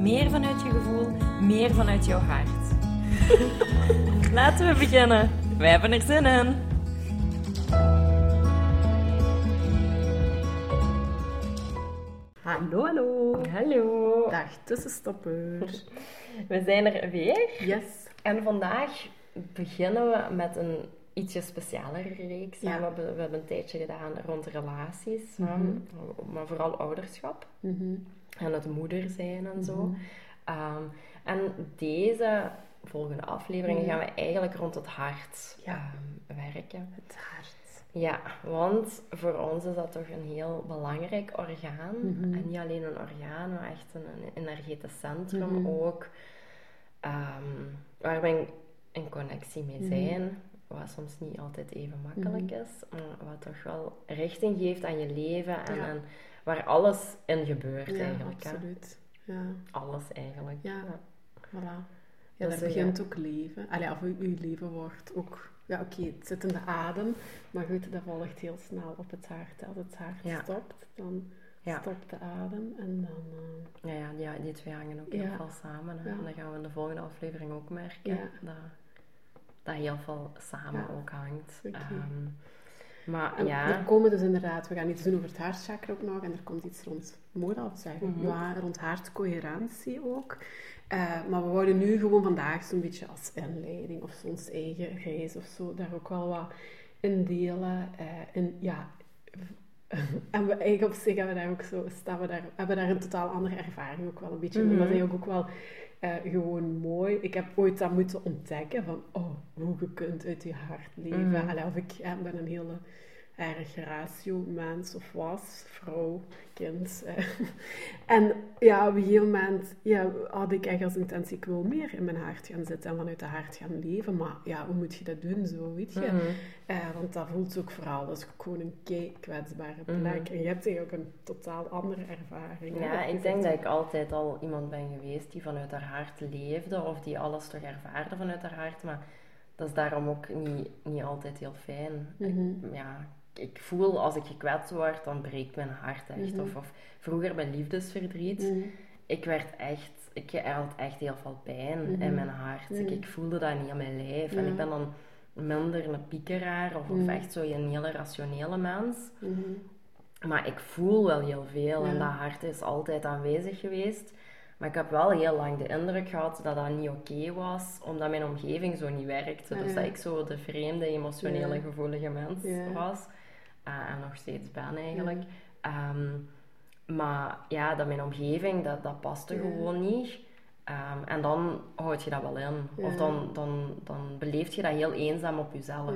meer vanuit je gevoel, meer vanuit jouw hart. Laten we beginnen. Wij hebben er zin in. Hallo, hallo. Hallo. Dag tussenstopper. We zijn er weer. Yes. En vandaag beginnen we met een ietsje specialere reeks. Ja. We, hebben, we hebben een tijdje gedaan rond relaties, Mhm. hè, maar vooral ouderschap Mhm. En het moeder zijn en zo. Mhm. Ehm, en deze volgende afleveringen Mhm. gaan we eigenlijk rond het hart Ja. ehm, werken. Het hart. Ja, want voor ons is dat toch een heel belangrijk orgaan. Mhm. En niet alleen een orgaan, maar echt een, een energetisch centrum ook. ehm, waar we in, in connectie mee zijn. Wat soms niet altijd even makkelijk is. Maar wat toch wel richting geeft aan je leven. En, Ja. en waar alles in gebeurt Ja, eigenlijk. Hè? absoluut. Ja, Alles eigenlijk. Ja. voilà. Ja, Dus, dat eh, begint ook leven. Allee, of uw leven wordt ook... Ja, oké, het zit in de adem. Maar goed, dat volgt heel snel op het hart. Als het hart Ja. stopt, dan Ja. stopt de adem. En dan... eh, Ja, ja, die, twee hangen ook Ja. heel veel samen. Hè? Ja. En dat gaan we in de volgende aflevering ook merken. Ja. Dat, dat heel veel samen Ja. ook hangt. Oké. Ehm, maar En ja, er komen dus inderdaad, we gaan iets doen over het hartchakra ook nog, en er komt iets rond, zeggen, Mhm. ja, rond hartcoherentie ook. Eh, maar we wouden nu gewoon vandaag zo'n beetje als inleiding of ons eigen reis of zo, daar ook wel wat in delen. eh, en ja, en we eigenlijk op zich hebben we daar ook zo, staan we daar, hebben daar een totaal andere ervaring ook wel een beetje. in. En dat is eigenlijk ook wel eh, gewoon mooi. Ik heb ooit dat moeten ontdekken van, oh, hoe je kunt uit je hart leven. Mhm. Allee, of ik eh, ben een hele erg ratio mens of was, vrouw, kind. eh. En ja, op een gegeven moment ja, had ik echt als intentie, ik wil meer in mijn hart gaan zitten en vanuit het hart gaan leven. Maar ja, hoe moet je dat doen zo, weet je? Mhm. Eh, want dat voelt ook vooral, dat is gewoon een kei kwetsbare plek. Mhm. En je hebt eigenlijk een totaal andere ervaring. ja, ik denk dat ik altijd al iemand ben geweest die vanuit haar hart leefde. Of die alles toch ervaarde vanuit haar hart. Maar dat is daarom ook niet, niet altijd heel fijn. Mhm. ja, ik voel als ik gekwetst word, dan breekt mijn hart echt. Mhm. Of, of vroeger bij liefdesverdriet. Mhm. ik werd echt, ik had echt heel veel pijn Mhm. in mijn hart. Ik, ik voelde dat niet aan mijn lijf. En ik ben dan minder een piekeraar of, of echt zo een hele rationele mens. Maar ik voel wel heel veel en dat hart is altijd aanwezig geweest. Maar ik heb wel heel lang de indruk gehad dat dat niet oké was, omdat mijn omgeving zo niet werkte. Dus dat ik zo de vreemde, emotionele, Ja. gevoelige mens Ja. was. Eh, en nog steeds ben eigenlijk. Ehm, maar ja, dat mijn omgeving, dat, dat paste Ja. gewoon niet. Ehm, en dan houd je dat wel in. Of Ja. dan, dan, dan beleef je dat heel eenzaam op jezelf.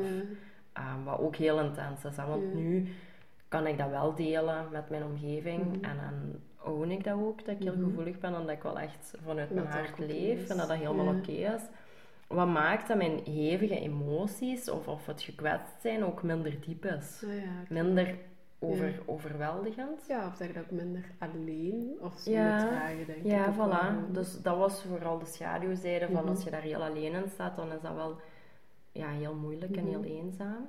Ehm, wat ook heel intens is. Hè? Want nu kan ik dat wel delen met mijn omgeving. Mhm. En dan own ik dat ook, dat ik heel Mhm. gevoelig ben en dat ik wel echt vanuit Dat mijn hart leef. is. En dat dat helemaal Ja. oké is. Wat maakt dat mijn hevige emoties of, of het gekwetst zijn ook minder diep is. Ja. Minder over, Ja. overweldigend. Ja, of zeg je dat ook minder alleen of zo Ja. vragen, denk ik. Ja, voilà. Dus dat was vooral de schaduwzijde van Mhm. als je daar heel alleen in staat, dan is dat wel ja, heel moeilijk en Mhm. heel eenzaam.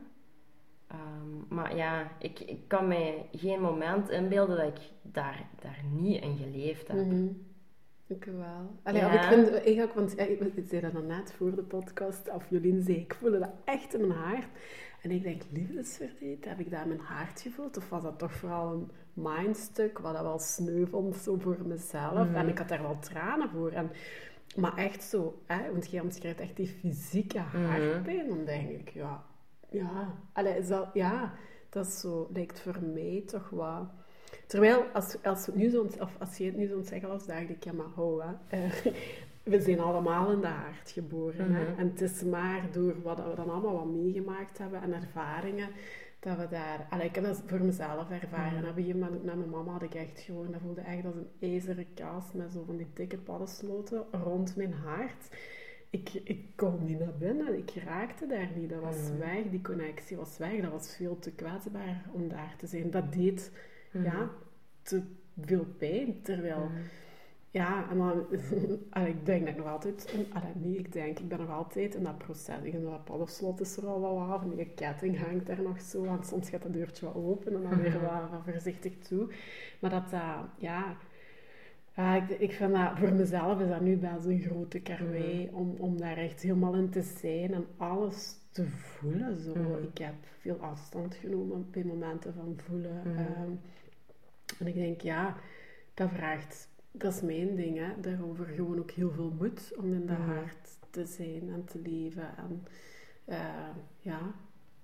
Ehm, maar ja, ik, ik kan mij geen moment inbeelden dat ik daar, daar niet in geleefd heb. Mhm. Ik wel. Allee, Ja. ik vind eigenlijk, want ja, ik, zei dat dan net voor de podcast, of Jolien zei, ik voelde dat echt in mijn hart. En ik denk, liefdesverdriet, heb ik dat in mijn hart gevoeld? Of was dat toch vooral een mindstuk, wat dat wel sneu vond, zo voor mezelf? Mhm. En ik had daar wel tranen voor. En, maar echt zo, hè, want je omschrijft echt die fysieke Mhm. hartpijn. Dan denk ik, ja, ja, allee, is dat, ja, dat is zo, lijkt voor mij toch wat... Terwijl, als, als, nu zo, of als je het nu zo zeggen was, dacht ik, ja, maar hou, hè. Eh, we zijn allemaal in de haard geboren. hè. Mhm. En het is maar door wat we dan allemaal wat meegemaakt hebben en ervaringen, dat we daar... Allee, ik heb dat voor mezelf ervaren. Mm. Op een gegeven moment met mijn mama had ik echt gewoon... Dat voelde echt als een ijzeren kast met zo van die dikke paddensloten rond mijn hart. Ik, ik kon niet naar binnen. Ik raakte daar niet. Dat was mm. weg. Die connectie was weg. Dat was veel te kwetsbaar om daar te zijn. Dat deed mm. ja, te veel pijn. Terwijl... Mm. Ja, en dan, ik denk dat nog altijd, allee, nee, ik denk, ik ben nog altijd in dat proces. Ik dat paddenslot is er al wel af, en die ketting hangt daar nog zo, want soms gaat dat deurtje wel open en dan weer wat, wat voorzichtig toe. Maar dat, uh, ja, ja ik, ik vind dat, voor mezelf is dat nu best een grote karwei, om, om daar echt helemaal in te zijn en alles te voelen. Zo. Ik heb veel afstand genomen bij momenten van voelen. Um, en ik denk, ja, dat vraagt dat is mijn ding, hè. Daarover gewoon ook heel veel moed om in de hart te zijn en te leven. En uh, ja,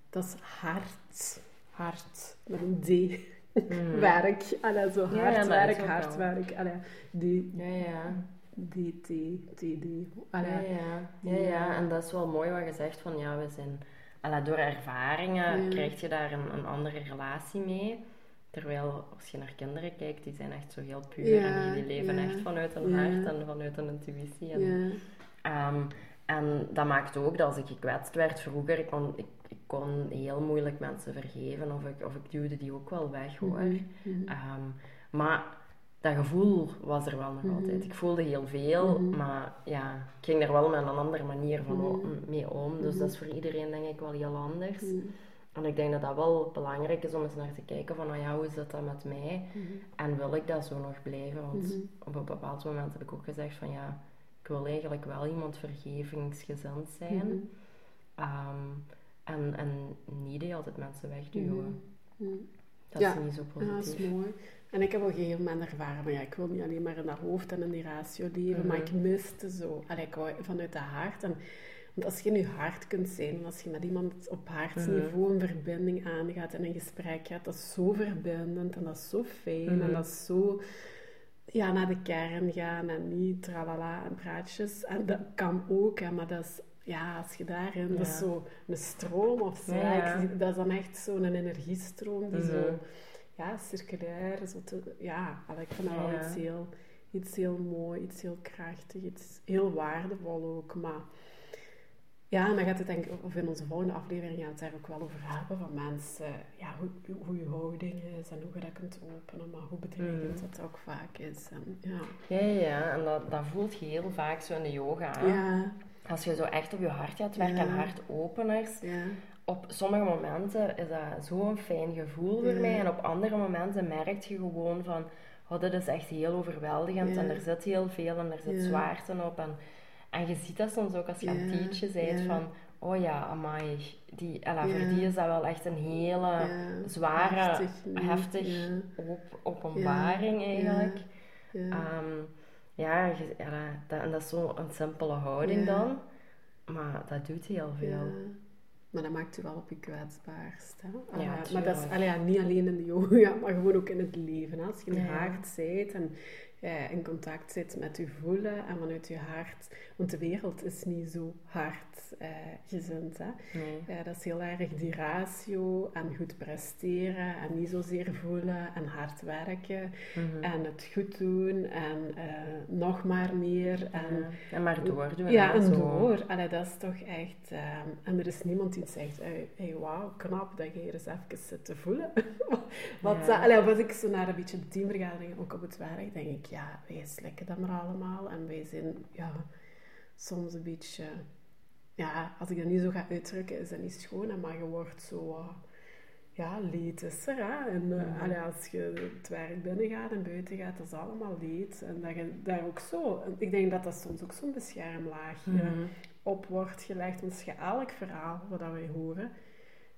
dat is hard. Hard. Met een D. Mm. werk. Allee, zo hard ja, werk, hard werk. Allee, die. Ja, ja. D, T, T, D. ja, ja. Ja, ja, en dat is wel mooi wat je zegt van ja, we zijn... Allee, door ervaringen krijg je daar een, een andere relatie mee. Terwijl als je naar kinderen kijkt, die zijn echt zo heel puur en die, leven echt vanuit hun hart en vanuit hun intuïtie. En, um, en dat maakte ook dat als ik gekwetst werd vroeger, ik kon, ik, ik kon heel moeilijk mensen vergeven of ik, of ik duwde die ook wel weg hoor. Mm maar dat gevoel was er wel nog mhm. altijd. Ik voelde heel veel, mhm. maar ja, ik ging er wel met een andere manier van mee om. Dus dat is voor iedereen denk ik wel heel anders. En ik denk dat dat wel belangrijk is om eens naar te kijken van, nou ja, hoe is dat dan met mij? Mhm. En wil ik dat zo nog blijven? Want mhm. op een bepaald moment heb ik ook gezegd van, ja, ik wil eigenlijk wel iemand vergevingsgezind zijn. Mhm. Ehm, en, en niet die altijd mensen wegduwen. Dat is niet zo positief. Ja, dat is mooi. En ik heb op een gegeven moment ervaren, maar ja, ik wil niet alleen maar in dat hoofd en in die ratio leven, maar ik miste zo, allee, ik vanuit de hart. En want als je in je hart kunt zijn, als je met iemand op hartsniveau een verbinding aangaat en een gesprek gaat, dat is zo verbindend en dat is zo fijn en mhm. dat is zo ja, naar de kern gaan en niet tralala en praatjes. En dat kan ook, hè, maar dat is, ja, als je daarin, ja. dat is zo een stroom of zo. dat is dan echt zo'n energiestroom die zo, mhm. ja, circulair, zo te, ja, ik vind dat wel iets heel, iets heel mooi, iets heel krachtig, iets heel waardevol ook, maar ja, en dan gaat het denk ik, of in onze volgende aflevering gaan we het daar ook wel over hebben, van mensen, ja, hoe, hoe je houding is en hoe je dat kunt openen, maar hoe bedreigend mm. dat ook vaak is. En, ja. ja, ja, en dat, dat voelt je heel vaak zo in de yoga. Ja. Als je zo echt op je hart gaat werken ja. en hartopeners, ja. op sommige momenten is dat zo'n fijn gevoel voor mij en op andere momenten merk je gewoon van, oh, dit is echt heel overweldigend en er zit heel veel en er zit zwaarte op en en je ziet dat soms ook als je aan het teachen bent van, oh ja, amai, die, voor die is dat wel echt een hele zware, heftig, op, openbaring eigenlijk. ja, dat, en dat is zo'n simpele houding dan, maar dat doet heel veel. Maar dat maakt je wel op je kwetsbaarst. Hè? Ja, maar dat is niet alleen in de yoga, maar gewoon ook in het leven. Hè? Als je in haard bent en uh, in contact zit met je voelen en vanuit je hart. Want de wereld is niet zo hard uh, gezind. Hè? Nee. dat is heel erg die ratio en goed presteren en niet zozeer voelen en hard werken mhm. en het goed doen en uh, nog maar meer. En, ja. en maar doordoen. Ja, en door. Allee, dat is toch echt... en er is niemand die zegt, hey, hey wauw, knap dat je hier eens even zit te voelen. Wat, ja. allee, als ik zo naar een beetje de teamvergadering ook op het werk, denk ik, ja, wij slikken dat maar allemaal. En wij zijn ja, soms een beetje... Ja, als ik dat nu zo ga uitdrukken, is dat niet schoon. Maar je wordt zo... ja, leed is er. Hè? En uh, als je het werk binnen gaat en buiten gaat, dat is allemaal leed. En dat je daar ook zo... Ik denk dat dat soms ook zo'n beschermlaagje mm op wordt gelegd. Want elk verhaal wat wij horen...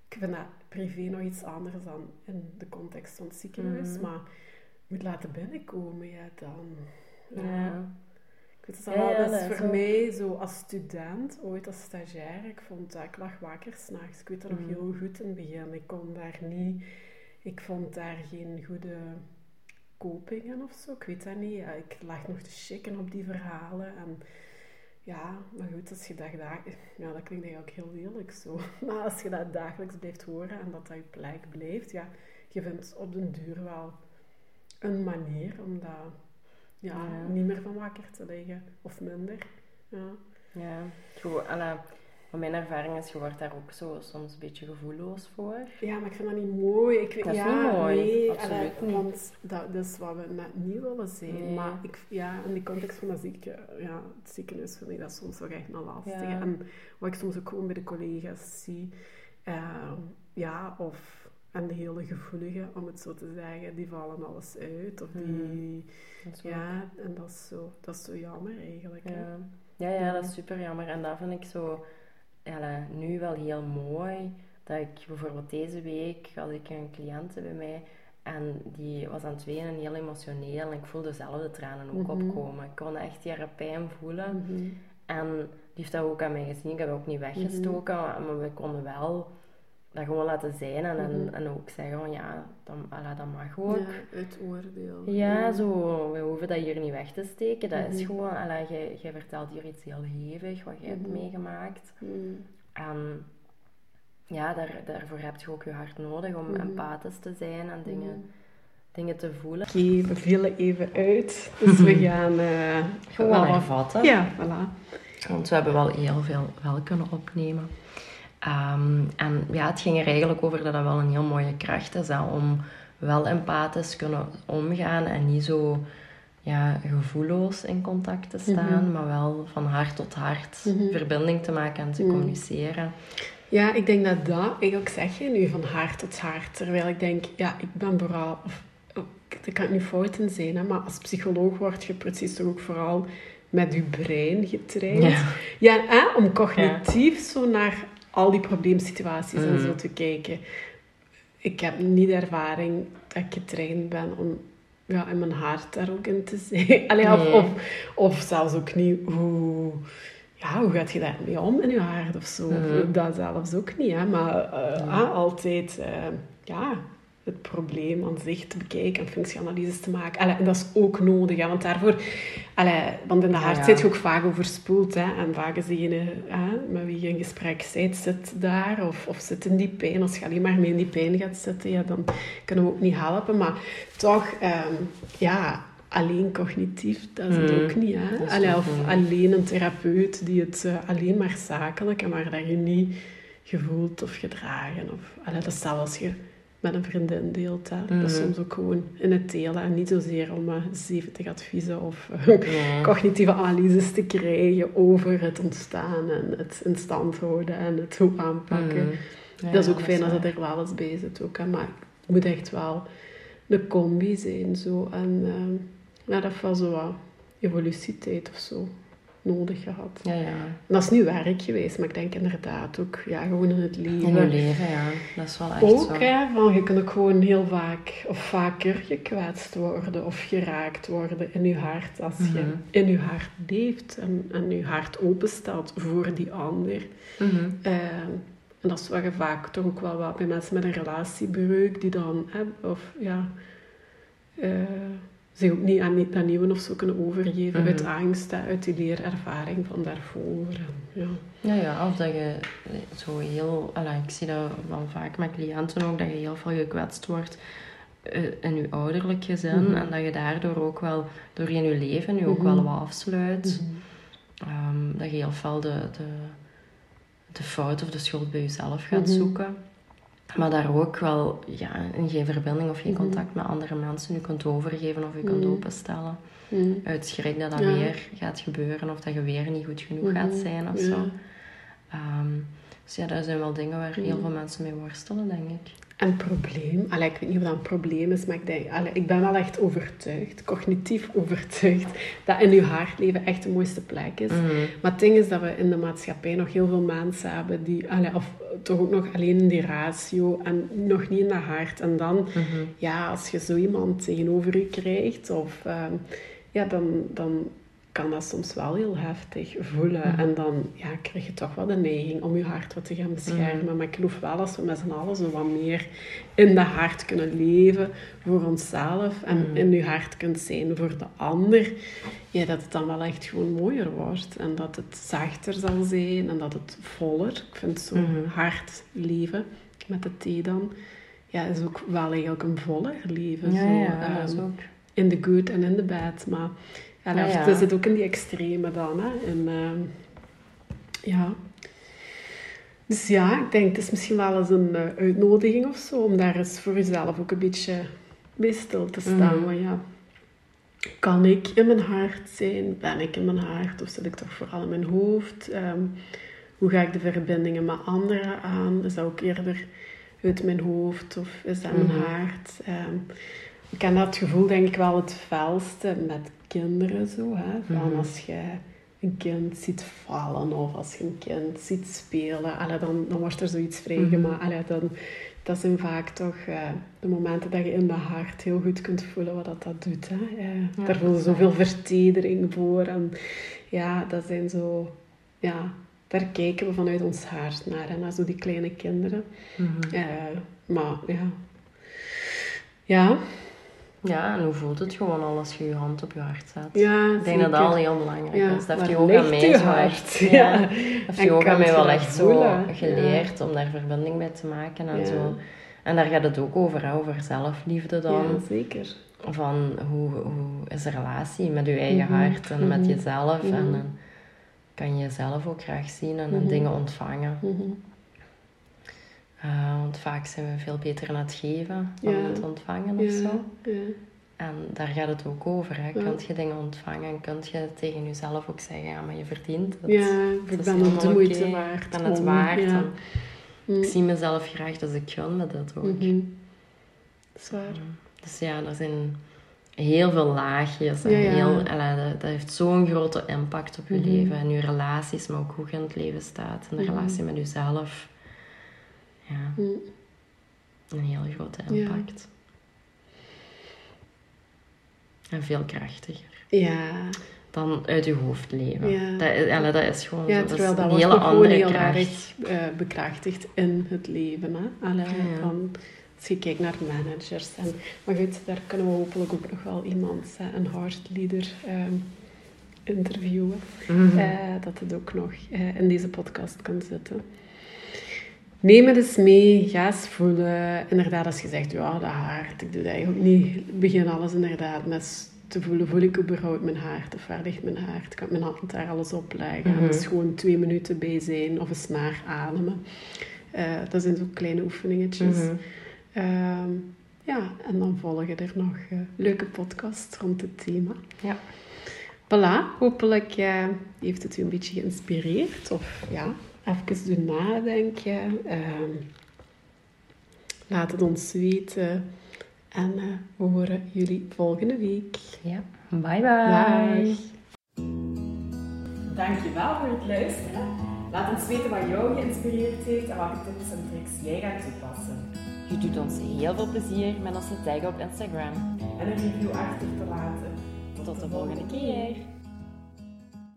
Ik vind dat privé nog iets anders dan in de context van het ziekenhuis. Mhm. Maar moet laten binnenkomen, ja, dan... Ja. Ik weet het al, dat is voor mij zo als student, ooit als stagiair, ik vond dat, ik lag wakker s'nachts. Ik weet dat nog mm. heel goed in het begin. Ik kon daar niet, ik vond daar geen goede kopingen of zo. Ik weet dat niet. Ik lag nog te chicken op die verhalen en ja, maar goed, als je dat dagelijks... Ja, dat klinkt eigenlijk heel lelijk zo. Maar als je dat dagelijks blijft horen en dat dat je plek blijft, ja, je vindt op den duur wel een manier om dat ja, niet meer van wakker te liggen. Of minder. Ja, ja goed. Van mijn ervaring is, je wordt daar ook zo soms een beetje gevoelloos voor. Ja, maar ik vind dat niet mooi. Ik, dat is ja, niet mooi. Nee, Absoluut niet. Want dat, dat is wat we net niet willen zijn. Maar ik, ja, in die context van de ziekte, ja, het ziekenhuis vind ik dat soms wel echt een lastige. Ja. En wat ik soms ook gewoon bij de collega's zie, uh, ja, of en de hele gevoelige, om het zo te zeggen, die vallen alles uit. Of die, mm. ja, en dat is, zo, dat is zo jammer eigenlijk. Ja. Ja, ja, dat is super jammer. En dat vind ik zo ja, nu wel heel mooi. Dat ik bijvoorbeeld deze week had ik een cliënte bij mij en die was aan het wenen, heel emotioneel. En ik voelde zelf de tranen ook mm -hmm. opkomen. Ik kon echt die pijn voelen. Mm -hmm. En die heeft dat ook aan mij gezien. Ik heb dat ook niet weggestoken, mm -hmm. maar we konden wel dat gewoon laten zijn en, en, en ook zeggen van ja, dan, ala, dat mag ook. Ja, het oordeel. Ja, zo, we hoeven dat hier niet weg te steken. Dat is gewoon, ala, jij, jij vertelt hier iets heel hevig wat jij hebt meegemaakt. En ja, daar, daarvoor heb je ook je hart nodig om empathisch te zijn en dingen, dingen te voelen. Oké, okay, we vielen even uit, dus we gaan uh, gewoon hervatten. Ja, voilà. Want we hebben wel heel veel wel kunnen opnemen. Um, en ja, het ging er eigenlijk over dat dat wel een heel mooie kracht is, hè, om wel empathisch kunnen omgaan en niet zo ja, gevoelloos in contact te staan, mm -hmm. maar wel van hart tot hart mm -hmm. verbinding te maken en te mm -hmm. communiceren. Ja, ik denk dat dat, eigenlijk zeg je nu van hart tot hart, terwijl ik denk, ja, ik ben vooral, of, dat kan niet fout in zijn, hè, maar als psycholoog word je precies toch ook vooral met je brein getraind. Ja, ja hè, om cognitief ja. zo naar al die probleemsituaties mm. en zo te kijken. Ik heb niet de ervaring dat ik getraind ben om ja, in mijn hart daar ook in te zijn. Allee, nee. of, of, of, zelfs ook niet hoe, ja, hoe gaat je daarmee om in je hart of zo. Mm. Dat zelfs ook niet, hè. maar uh, mm. ah, altijd uh, ja, het probleem aan zich te bekijken en functieanalyses te maken. Allee, dat is ook nodig, hè, want daarvoor... Allee, want in de hart ja, ja. zit je ook vaak overspoeld. Hè, en vaak is degene hè, met wie je in gesprek bent, zit daar of, of zit in die pijn. Als je alleen maar mee in die pijn gaat zitten, ja, dan kunnen we ook niet helpen. Maar toch, um, ja, alleen cognitief, dat is het mm. ook niet. Hè? Allee, of alleen een therapeut die het uh, alleen maar zakelijk en maar dat je niet gevoeld of gedragen. Of, allee, dat is zelfs je met een vriendin deelt. Hè. Mm. Dat is soms ook gewoon in het delen en niet zozeer om uh, 70 adviezen of ja. cognitieve analyses te krijgen over het ontstaan en het in stand houden en het hoe aanpakken. Mm. Ja, dat is ook fijn als dat er wel eens bij zit ook. Hè. Maar het moet echt wel een combi zijn. Zo. En uh, ja, dat was zo wat evolutietijd of zo nodig gehad. Ja, ja. En dat is nu werk geweest, maar ik denk inderdaad ook ja, gewoon in het leven. In je leven, ja. Dat is wel echt ook, zo. Hè, van je kunt ook gewoon heel vaak of vaker gekwetst worden of geraakt worden in je hart als mm -hmm. je in je hart leeft en, en je hart openstelt voor die ander. Mm -hmm. uh, en dat is wat je vaak toch ook wel wat bij mensen met een relatiebreuk die dan, hè, of ja... Uh, zich ook niet aan, aan nieuwen of zo kunnen overgeven mm. uit angst, uit die leerervaring van daarvoor. Ja. ja, ja, of dat je zo heel... Alla, ik zie dat wel vaak met cliënten ook, dat je heel veel gekwetst wordt in je ouderlijk gezin mm -hmm. en dat je daardoor ook wel, door in je leven, je ook mm -hmm. wel wat afsluit. Mhm. Um, dat je heel veel de, de, de fout of de schuld bij jezelf gaat Mhm. zoeken. Maar daar ook wel ja, in geen verbinding of geen Mhm. contact met andere mensen je kunt overgeven of je kunt Mhm. openstellen. Mhm. Uit schrik dat dat Ja. weer gaat gebeuren of dat je weer niet goed genoeg gaat zijn of zo. Ehm, dus ja, dat zijn wel dingen waar heel veel mensen mee worstelen, denk ik. Een probleem, allee, ik weet niet of dat een probleem is, maar ik, denk, allee, ik ben wel echt overtuigd, cognitief overtuigd, dat in uw hartleven echt de mooiste plek is. Mhm. Maar het ding is dat we in de maatschappij nog heel veel mensen hebben die, allee, of toch ook nog alleen in die ratio en nog niet in dat hart. En dan, Mhm. ja, als je zo iemand tegenover je krijgt, of, ehm, ja, dan, dan kan dat soms wel heel heftig voelen. En dan ja, krijg je toch wel de neiging om je hart wat te gaan beschermen. Maar ik geloof wel als we met z'n allen zo wat meer in de hart kunnen leven voor onszelf. En in je hart kunt zijn voor de ander. Ja, dat het dan wel echt gewoon mooier wordt. En dat het zachter zal zijn. En dat het voller. Ik vind zo hard leven met de thee dan. Ja, is ook wel eigenlijk een voller leven. Ja, zo, ja, dat is ehm, ook. in the good en in the bad. Maar ja, Ja, dat ja. dat zit ook in die extreme dan. Hè. En, ehm, ja. Dus ja, ik denk het is misschien wel eens een eh, uitnodiging of zo, om daar eens voor jezelf ook een beetje bij stil te staan. Mhm. Van, ja, kan ik in mijn hart zijn? Ben ik in mijn hart? Of zit ik toch vooral in mijn hoofd? Ehm, hoe ga ik de verbindingen met anderen aan? Is dat ook eerder uit mijn hoofd of is dat mijn Mhm. hart? Ehm, ik ken dat gevoel denk ik wel het felste met kinderen zo. Hè? Van Mhm. als je een kind ziet vallen of als je een kind ziet spelen, allee, dan, dan wordt er zoiets vrijgemaakt. Allee, dan, dat zijn vaak toch eh, de momenten dat je in de hart heel goed kunt voelen wat dat, dat doet. Hè? Eh, Ja, daar voel je zoveel vertedering voor. En ja, dat zijn zo... Ja, daar kijken we vanuit ons hart naar. Naar zo die kleine kinderen. Mhm. Eh, maar ja... Ja, Ja, en hoe voelt het gewoon al als je je hand op je hart zet? ja Ik denk dat dat al heel belangrijk Ja, is. Dat heeft yoga mij je zo hart? Ja. Heeft yoga mij wel echt voelen? zo geleerd om daar verbinding mee te maken en zo. En daar gaat het ook over, hè, over zelfliefde dan. ja, zeker. Van hoe, hoe is de relatie met je eigen Mhm, hart en met mhm, jezelf. En mhm. kan je jezelf ook graag zien en, en dingen ontvangen. Eh, want vaak zijn we veel beter aan het geven dan Ja. aan het ontvangen of Ja, zo. ja. En daar gaat het ook over. Hè. Kunt je dingen ontvangen en kunt je tegen jezelf ook zeggen, ja, maar je verdient het. Ja, Het ik is ben het de moeite waard. Ik ben het om- waard. En Mm. Ik zie mezelf graag, dus ik gun me dat ook. Mhm. Zwaar. Dus ja, er zijn heel veel laagjes. En Ja, ja. Heel, allee, dat, dat heeft zo'n grote impact op je Mhm. leven. En je relaties, maar ook hoe je in het leven staat. En de Mhm. relatie met jezelf. Ja, Mm. een heel grote Ja. impact. En veel krachtiger Ja, dan uit je hoofd leven. Ja. Dat, dat is gewoon ja. Dat terwijl is dat wordt hele gewoon andere heel kracht. erg eh, bekrachtigd in het leven. Hè? Allee, van, als je kijkt naar managers. En, maar goed, daar kunnen we hopelijk ook nog wel iemand, hè, een hard leader, ehm, interviewen. Mhm. Eh, dat het ook nog eh, in deze podcast kan zitten. Neem het eens mee, ga eens voelen. Inderdaad, als je zegt, ja, dat hart, ik doe dat eigenlijk niet. Begin alles inderdaad met te voelen, voel ik überhaupt mijn hart? Of waar ligt mijn hart? Kan ik mijn hand daar alles op leggen? En Mhm. dus gewoon twee minuten bij zijn of eens naar ademen. Eh, dat zijn zo kleine oefeningetjes. Mhm. Ehm, ja, en dan volgen er nog eh, leuke podcasts rond het thema. Ja. Voilà, hopelijk eh, heeft het u een beetje geïnspireerd. Of ja, even doen nadenken. Ehm, laat het ons weten. En eh, we horen jullie volgende week. Ja. Bye bye. Dag. Dankjewel voor het luisteren. Laat ons weten wat jou geïnspireerd heeft en welke tips en tricks jij gaat toepassen. Je doet ons heel veel plezier met onze tag op Instagram. En een review achter te laten. Tot de volgende keer.